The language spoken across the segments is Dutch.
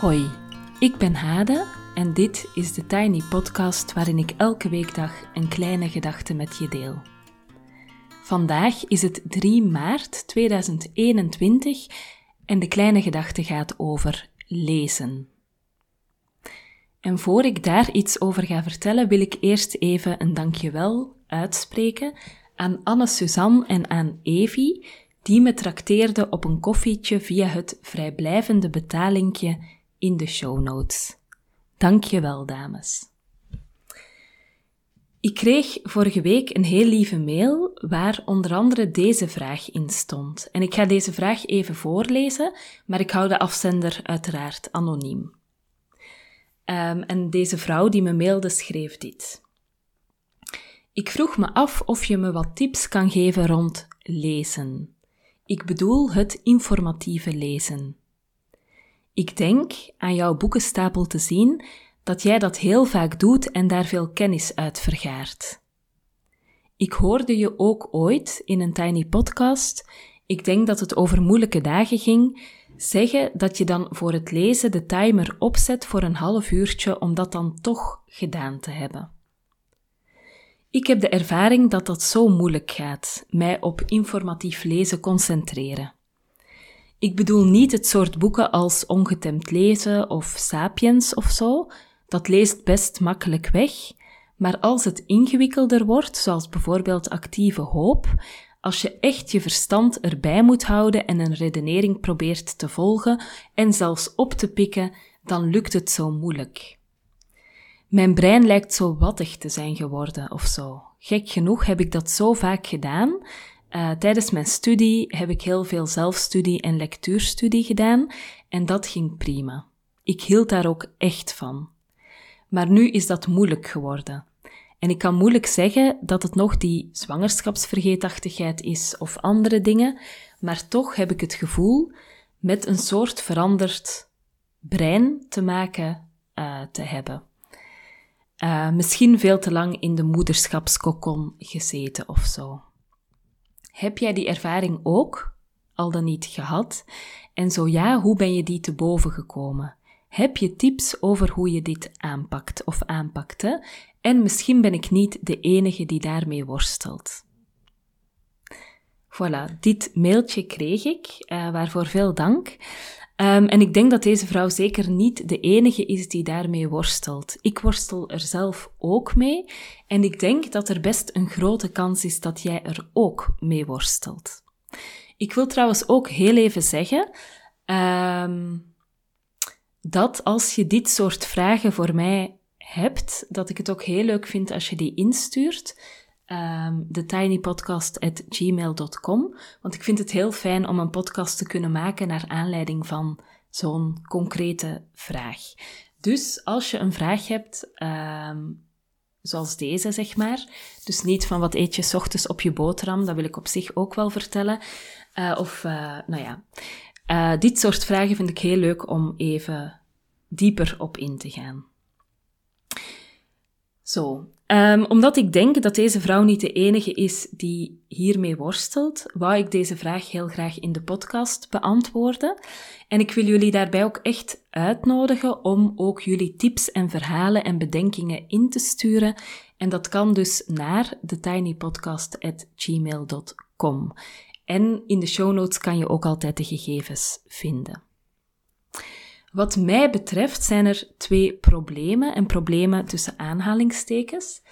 Hoi, ik ben Hade en dit is de Tiny Podcast waarin ik elke weekdag een kleine gedachte met je deel. Vandaag is het 3 maart 2021 en de kleine gedachte gaat over lezen. En voor ik daar iets over ga vertellen, wil ik eerst even een dankjewel uitspreken aan Anne-Suzanne en aan Evie, die me trakteerden op een koffietje via het vrijblijvende betalingje in de show notes. Dankjewel, dames. Ik kreeg vorige week een heel lieve mail waar onder andere deze vraag in stond. En ik ga deze vraag even voorlezen, maar ik hou de afzender uiteraard anoniem. Um, en deze vrouw die me mailde schreef dit. Ik vroeg me af of je me wat tips kan geven rond lezen. Ik bedoel het informatieve lezen. Ik denk aan jouw boekenstapel te zien dat jij dat heel vaak doet en daar veel kennis uit vergaart. Ik hoorde je ook ooit in een tiny podcast, ik denk dat het over moeilijke dagen ging, zeggen dat je dan voor het lezen de timer opzet voor een half uurtje om dat dan toch gedaan te hebben. Ik heb de ervaring dat dat zo moeilijk gaat, mij op informatief lezen concentreren. Ik bedoel niet het soort boeken als Ongetemd lezen of Sapiens of zo, dat leest best makkelijk weg, maar als het ingewikkelder wordt, zoals bijvoorbeeld actieve hoop, als je echt je verstand erbij moet houden en een redenering probeert te volgen en zelfs op te pikken, dan lukt het zo moeilijk. Mijn brein lijkt zo wattig te zijn geworden of zo. Gek genoeg heb ik dat zo vaak gedaan uh, tijdens mijn studie heb ik heel veel zelfstudie en lectuurstudie gedaan en dat ging prima. Ik hield daar ook echt van. Maar nu is dat moeilijk geworden. En ik kan moeilijk zeggen dat het nog die zwangerschapsvergeetachtigheid is of andere dingen, maar toch heb ik het gevoel met een soort veranderd brein te maken uh, te hebben. Uh, misschien veel te lang in de moederschapskokon gezeten of zo. Heb jij die ervaring ook, al dan niet gehad? En zo ja, hoe ben je die te boven gekomen? Heb je tips over hoe je dit aanpakt of aanpakte? En misschien ben ik niet de enige die daarmee worstelt. Voilà, dit mailtje kreeg ik, uh, waarvoor veel dank. Um, en ik denk dat deze vrouw zeker niet de enige is die daarmee worstelt. Ik worstel er zelf ook mee en ik denk dat er best een grote kans is dat jij er ook mee worstelt. Ik wil trouwens ook heel even zeggen um, dat als je dit soort vragen voor mij hebt, dat ik het ook heel leuk vind als je die instuurt um, de tinypodcast.gmail.com. Want ik vind het heel fijn om een podcast te kunnen maken naar aanleiding van zo'n concrete vraag. Dus als je een vraag hebt, um, zoals deze zeg maar, dus niet van wat eet je ochtends op je boterham, dat wil ik op zich ook wel vertellen. Uh, of, uh, nou ja, uh, dit soort vragen vind ik heel leuk om even dieper op in te gaan. Zo, um, omdat ik denk dat deze vrouw niet de enige is die hiermee worstelt, wou ik deze vraag heel graag in de podcast beantwoorden. En ik wil jullie daarbij ook echt uitnodigen om ook jullie tips en verhalen en bedenkingen in te sturen. En dat kan dus naar thetinypodcast.gmail.com. En in de show notes kan je ook altijd de gegevens vinden. Wat mij betreft zijn er twee problemen en problemen tussen aanhalingstekens.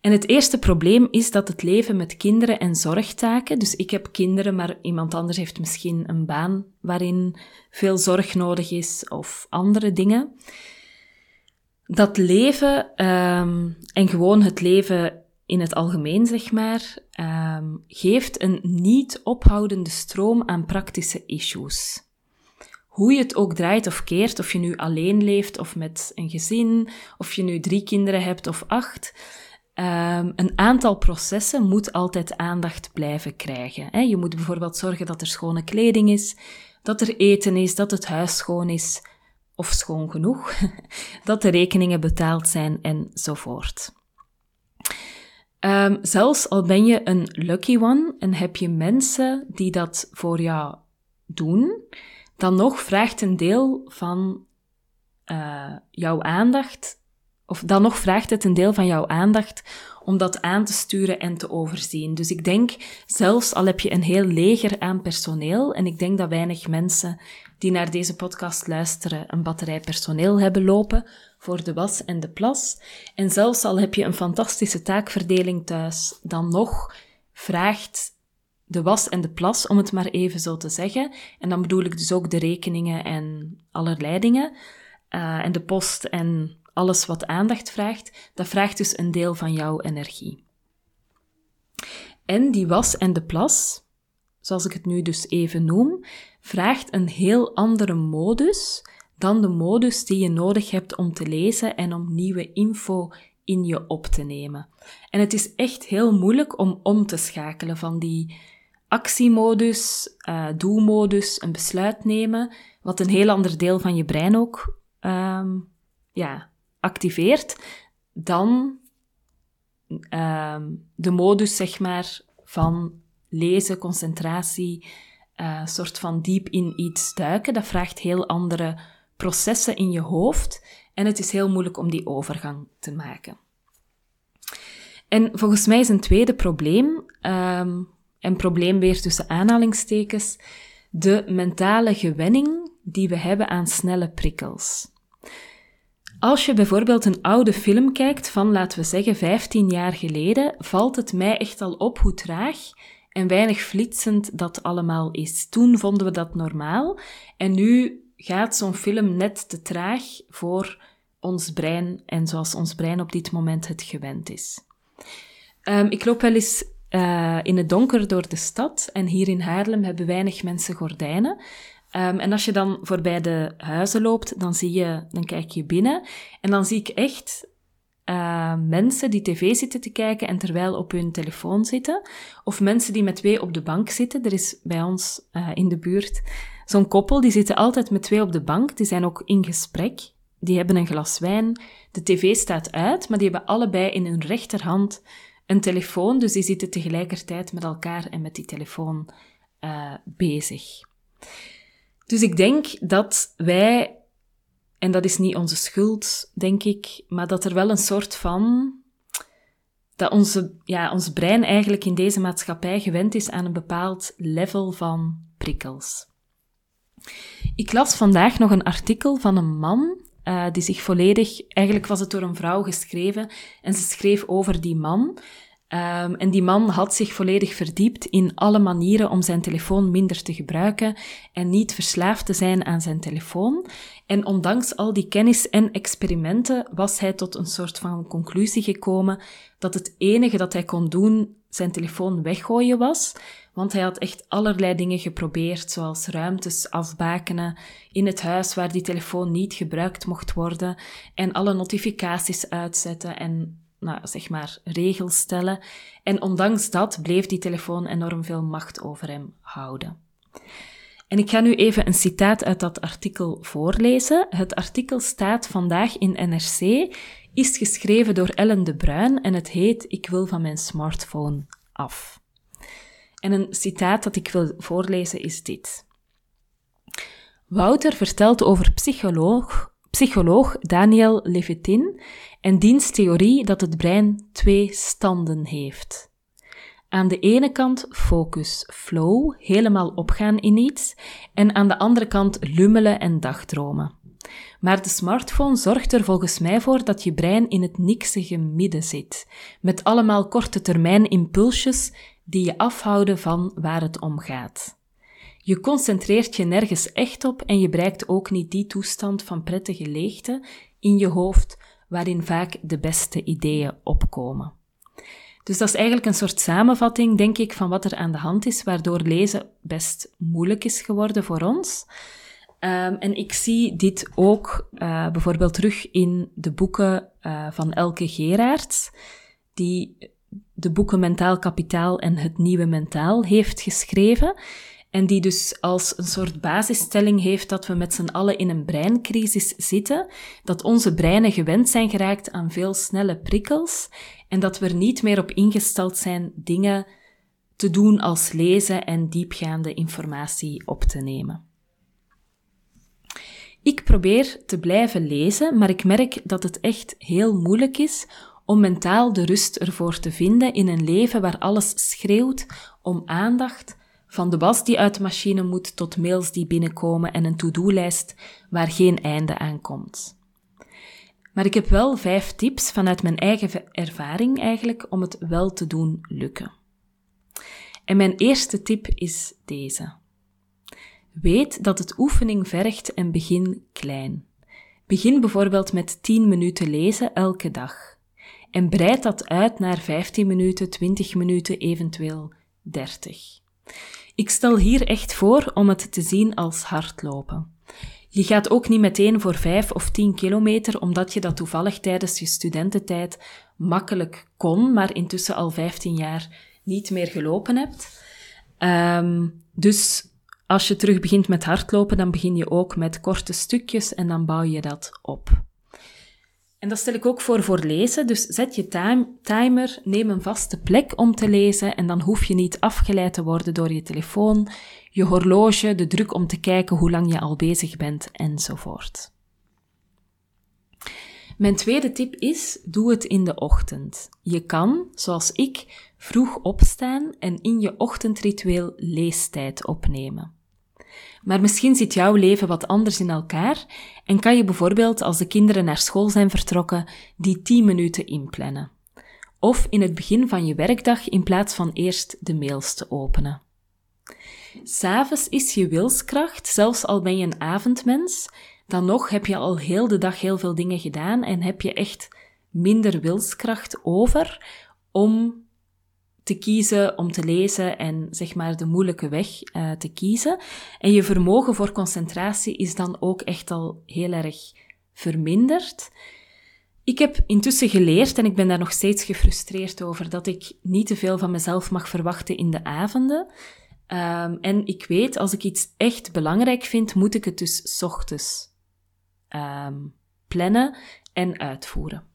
En het eerste probleem is dat het leven met kinderen en zorgtaken, dus ik heb kinderen, maar iemand anders heeft misschien een baan waarin veel zorg nodig is of andere dingen. Dat leven um, en gewoon het leven in het algemeen, zeg maar, um, geeft een niet ophoudende stroom aan praktische issues hoe je het ook draait of keert, of je nu alleen leeft of met een gezin, of je nu drie kinderen hebt of acht, um, een aantal processen moet altijd aandacht blijven krijgen. Hè? Je moet bijvoorbeeld zorgen dat er schone kleding is, dat er eten is, dat het huis schoon is, of schoon genoeg, dat de rekeningen betaald zijn enzovoort. Um, zelfs al ben je een lucky one en heb je mensen die dat voor jou doen, dan nog vraagt een deel van uh, jouw aandacht, of dan nog vraagt het een deel van jouw aandacht om dat aan te sturen en te overzien. Dus ik denk, zelfs al heb je een heel leger aan personeel, en ik denk dat weinig mensen die naar deze podcast luisteren een batterij personeel hebben lopen voor de was en de plas, en zelfs al heb je een fantastische taakverdeling thuis, dan nog vraagt de was en de plas, om het maar even zo te zeggen, en dan bedoel ik dus ook de rekeningen en allerlei dingen, uh, en de post en alles wat aandacht vraagt, dat vraagt dus een deel van jouw energie. En die was en de plas, zoals ik het nu dus even noem, vraagt een heel andere modus dan de modus die je nodig hebt om te lezen en om nieuwe info in je op te nemen. En het is echt heel moeilijk om om te schakelen van die actiemodus, uh, doelmodus, een besluit nemen, wat een heel ander deel van je brein ook um, ja, activeert, dan um, de modus, zeg maar, van lezen, concentratie, uh, soort van diep in iets duiken. Dat vraagt heel andere processen in je hoofd en het is heel moeilijk om die overgang te maken. En volgens mij is een tweede probleem, um, een probleem weer tussen aanhalingstekens, de mentale gewenning die we hebben aan snelle prikkels. Als je bijvoorbeeld een oude film kijkt van, laten we zeggen, 15 jaar geleden, valt het mij echt al op hoe traag en weinig flitsend dat allemaal is. Toen vonden we dat normaal en nu gaat zo'n film net te traag voor ons brein en zoals ons brein op dit moment het gewend is. Um, ik loop wel eens uh, in het donker door de stad en hier in Haarlem hebben weinig mensen gordijnen. Um, en als je dan voorbij de huizen loopt, dan zie je, dan kijk je binnen en dan zie ik echt uh, mensen die tv zitten te kijken en terwijl op hun telefoon zitten. Of mensen die met twee op de bank zitten. Er is bij ons uh, in de buurt zo'n koppel, die zitten altijd met twee op de bank. Die zijn ook in gesprek. Die hebben een glas wijn. De tv staat uit, maar die hebben allebei in hun rechterhand een telefoon. Dus die zitten tegelijkertijd met elkaar en met die telefoon uh, bezig. Dus ik denk dat wij, en dat is niet onze schuld, denk ik, maar dat er wel een soort van. dat onze, ja, ons brein eigenlijk in deze maatschappij gewend is aan een bepaald level van prikkels. Ik las vandaag nog een artikel van een man uh, die zich volledig, eigenlijk was het door een vrouw geschreven, en ze schreef over die man. Um, en die man had zich volledig verdiept in alle manieren om zijn telefoon minder te gebruiken en niet verslaafd te zijn aan zijn telefoon. En ondanks al die kennis en experimenten was hij tot een soort van conclusie gekomen dat het enige dat hij kon doen zijn telefoon weggooien was, want hij had echt allerlei dingen geprobeerd, zoals ruimtes afbakenen in het huis waar die telefoon niet gebruikt mocht worden en alle notificaties uitzetten en nou, zeg maar, regels stellen. En ondanks dat bleef die telefoon enorm veel macht over hem houden. En ik ga nu even een citaat uit dat artikel voorlezen. Het artikel staat vandaag in NRC, is geschreven door Ellen de Bruin en het heet Ik wil van mijn smartphone af. En een citaat dat ik wil voorlezen is dit. Wouter vertelt over psycholoog, psycholoog Daniel Levitin en diens theorie dat het brein twee standen heeft. Aan de ene kant focus, flow, helemaal opgaan in iets, en aan de andere kant lummelen en dagdromen. Maar de smartphone zorgt er volgens mij voor dat je brein in het niksige midden zit, met allemaal korte termijn impulsjes die je afhouden van waar het om gaat. Je concentreert je nergens echt op en je bereikt ook niet die toestand van prettige leegte in je hoofd waarin vaak de beste ideeën opkomen. Dus dat is eigenlijk een soort samenvatting, denk ik, van wat er aan de hand is, waardoor lezen best moeilijk is geworden voor ons. Um, en ik zie dit ook uh, bijvoorbeeld terug in de boeken uh, van Elke Geraerts, die de boeken Mentaal Kapitaal en Het Nieuwe Mentaal heeft geschreven. En die dus als een soort basisstelling heeft dat we met z'n allen in een breincrisis zitten, dat onze breinen gewend zijn geraakt aan veel snelle prikkels en dat we er niet meer op ingesteld zijn dingen te doen als lezen en diepgaande informatie op te nemen. Ik probeer te blijven lezen, maar ik merk dat het echt heel moeilijk is om mentaal de rust ervoor te vinden in een leven waar alles schreeuwt om aandacht, van de was die uit de machine moet tot mails die binnenkomen en een to-do-lijst waar geen einde aan komt. Maar ik heb wel vijf tips vanuit mijn eigen ervaring eigenlijk om het wel te doen lukken. En mijn eerste tip is deze. Weet dat het oefening vergt en begin klein. Begin bijvoorbeeld met 10 minuten lezen elke dag. En breid dat uit naar 15 minuten, 20 minuten, eventueel 30. Ik stel hier echt voor om het te zien als hardlopen. Je gaat ook niet meteen voor 5 of 10 kilometer, omdat je dat toevallig tijdens je studententijd makkelijk kon, maar intussen al 15 jaar niet meer gelopen hebt. Um, dus als je terug begint met hardlopen, dan begin je ook met korte stukjes en dan bouw je dat op. En dat stel ik ook voor voor lezen. Dus zet je timer, neem een vaste plek om te lezen en dan hoef je niet afgeleid te worden door je telefoon, je horloge, de druk om te kijken hoe lang je al bezig bent enzovoort. Mijn tweede tip is: doe het in de ochtend. Je kan, zoals ik, vroeg opstaan en in je ochtendritueel leestijd opnemen. Maar misschien zit jouw leven wat anders in elkaar en kan je bijvoorbeeld als de kinderen naar school zijn vertrokken, die 10 minuten inplannen. Of in het begin van je werkdag in plaats van eerst de mails te openen. S'avonds is je wilskracht, zelfs al ben je een avondmens, dan nog heb je al heel de dag heel veel dingen gedaan en heb je echt minder wilskracht over om te kiezen om te lezen en zeg maar de moeilijke weg uh, te kiezen. En je vermogen voor concentratie is dan ook echt al heel erg verminderd. Ik heb intussen geleerd, en ik ben daar nog steeds gefrustreerd over, dat ik niet te veel van mezelf mag verwachten in de avonden. Um, en ik weet, als ik iets echt belangrijk vind, moet ik het dus ochtends um, plannen en uitvoeren.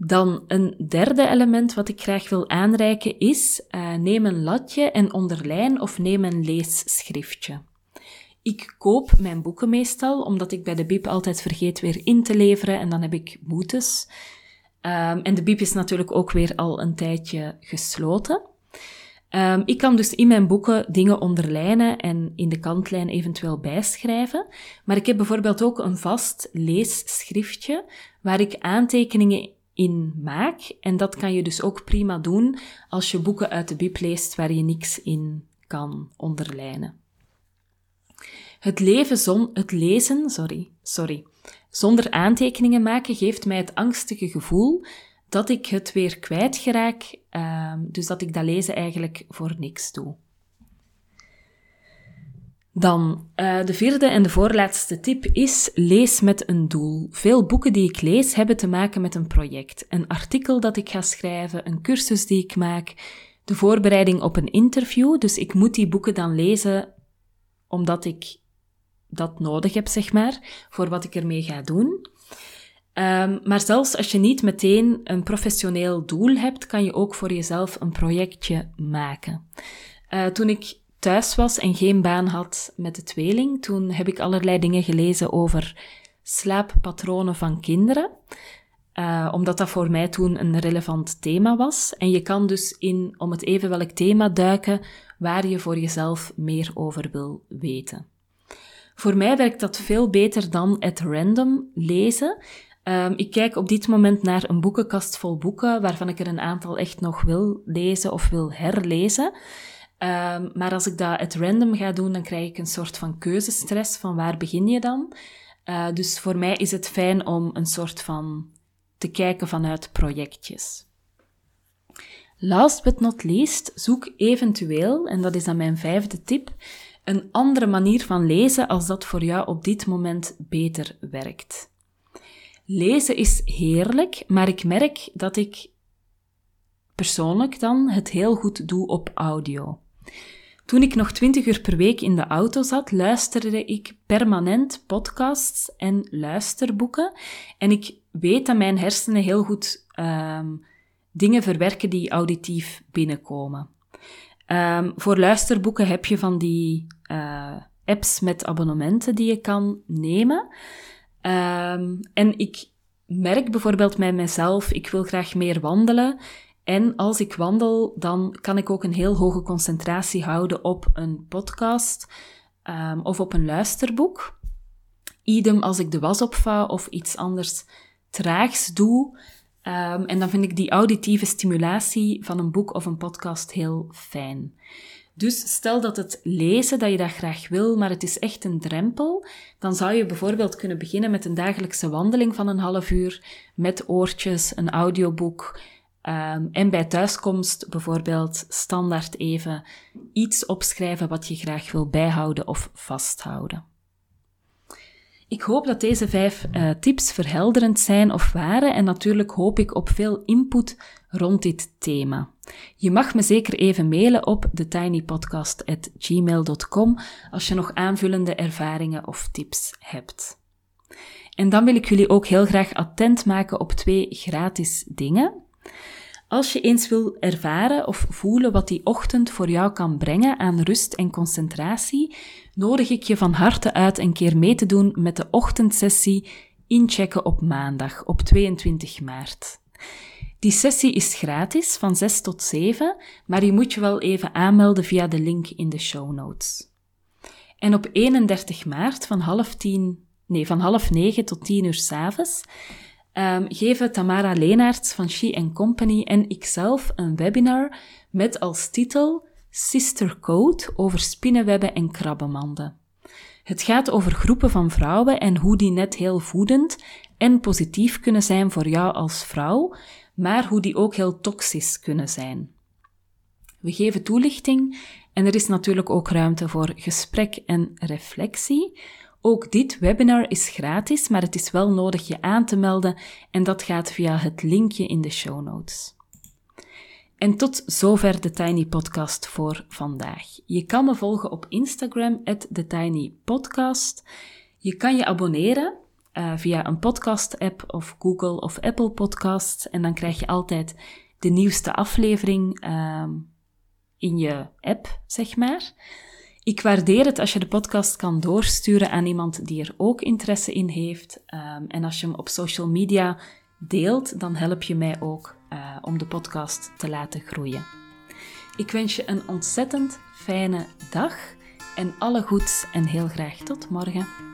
Dan een derde element wat ik graag wil aanreiken is, uh, neem een latje en onderlijn of neem een leesschriftje. Ik koop mijn boeken meestal, omdat ik bij de bib altijd vergeet weer in te leveren en dan heb ik boetes. Um, en de bib is natuurlijk ook weer al een tijdje gesloten. Um, ik kan dus in mijn boeken dingen onderlijnen en in de kantlijn eventueel bijschrijven. Maar ik heb bijvoorbeeld ook een vast leesschriftje waar ik aantekeningen in maak. En dat kan je dus ook prima doen als je boeken uit de bib leest waar je niks in kan onderlijnen. Het, leven zon, het lezen sorry, sorry, zonder aantekeningen maken geeft mij het angstige gevoel dat ik het weer kwijtgeraak, uh, dus dat ik dat lezen eigenlijk voor niks doe. Dan uh, de vierde en de voorlaatste tip is lees met een doel. Veel boeken die ik lees hebben te maken met een project. Een artikel dat ik ga schrijven, een cursus die ik maak, de voorbereiding op een interview. Dus ik moet die boeken dan lezen omdat ik dat nodig heb, zeg maar, voor wat ik ermee ga doen. Um, maar zelfs als je niet meteen een professioneel doel hebt, kan je ook voor jezelf een projectje maken. Uh, toen ik thuis was en geen baan had met de tweeling, toen heb ik allerlei dingen gelezen over slaappatronen van kinderen. Uh, omdat dat voor mij toen een relevant thema was. En je kan dus in, om het even welk thema duiken, waar je voor jezelf meer over wil weten. Voor mij werkt dat veel beter dan het random lezen. Um, ik kijk op dit moment naar een boekenkast vol boeken, waarvan ik er een aantal echt nog wil lezen of wil herlezen. Um, maar als ik dat at random ga doen, dan krijg ik een soort van keuzestress van waar begin je dan? Uh, dus voor mij is het fijn om een soort van te kijken vanuit projectjes. Last but not least, zoek eventueel, en dat is dan mijn vijfde tip, een andere manier van lezen als dat voor jou op dit moment beter werkt. Lezen is heerlijk, maar ik merk dat ik persoonlijk dan het heel goed doe op audio. Toen ik nog 20 uur per week in de auto zat, luisterde ik permanent podcasts en luisterboeken. En ik weet dat mijn hersenen heel goed um, dingen verwerken die auditief binnenkomen. Um, voor luisterboeken heb je van die uh, apps met abonnementen die je kan nemen. Ehm, en ik merk bijvoorbeeld bij mezelf, ik wil graag meer wandelen. En als ik wandel, dan kan ik ook een heel hoge concentratie houden op een podcast um, of op een luisterboek. Idem als ik de was opvouw of iets anders traags doe. Um, en dan vind ik die auditieve stimulatie van een boek of een podcast heel fijn. Dus stel dat het lezen, dat je dat graag wil, maar het is echt een drempel, dan zou je bijvoorbeeld kunnen beginnen met een dagelijkse wandeling van een half uur, met oortjes, een audioboek, um, en bij thuiskomst bijvoorbeeld standaard even iets opschrijven wat je graag wil bijhouden of vasthouden. Ik hoop dat deze vijf uh, tips verhelderend zijn of waren en natuurlijk hoop ik op veel input rond dit thema. Je mag me zeker even mailen op thetinypodcast.gmail.com als je nog aanvullende ervaringen of tips hebt. En dan wil ik jullie ook heel graag attent maken op twee gratis dingen. Als je eens wil ervaren of voelen wat die ochtend voor jou kan brengen aan rust en concentratie, nodig ik je van harte uit een keer mee te doen met de ochtendsessie Inchecken op maandag, op 22 maart. Die sessie is gratis van 6 tot 7, maar je moet je wel even aanmelden via de link in de show notes. En op 31 maart van half tien, nee, van half negen tot tien uur s'avonds um, geven Tamara Leenaerts van She Company en ikzelf een webinar met als titel Sister Code over spinnenwebben en krabbenmanden. Het gaat over groepen van vrouwen en hoe die net heel voedend en positief kunnen zijn voor jou als vrouw, maar hoe die ook heel toxisch kunnen zijn. We geven toelichting en er is natuurlijk ook ruimte voor gesprek en reflectie. Ook dit webinar is gratis, maar het is wel nodig je aan te melden en dat gaat via het linkje in de show notes. En tot zover de Tiny Podcast voor vandaag. Je kan me volgen op Instagram, TheTinyPodcast. Je kan je abonneren uh, via een podcast-app of Google of Apple Podcasts. En dan krijg je altijd de nieuwste aflevering uh, in je app, zeg maar. Ik waardeer het als je de podcast kan doorsturen aan iemand die er ook interesse in heeft. Um, en als je hem op social media deelt, dan help je mij ook uh, om de podcast te laten groeien. Ik wens je een ontzettend fijne dag en alle goeds en heel graag tot morgen.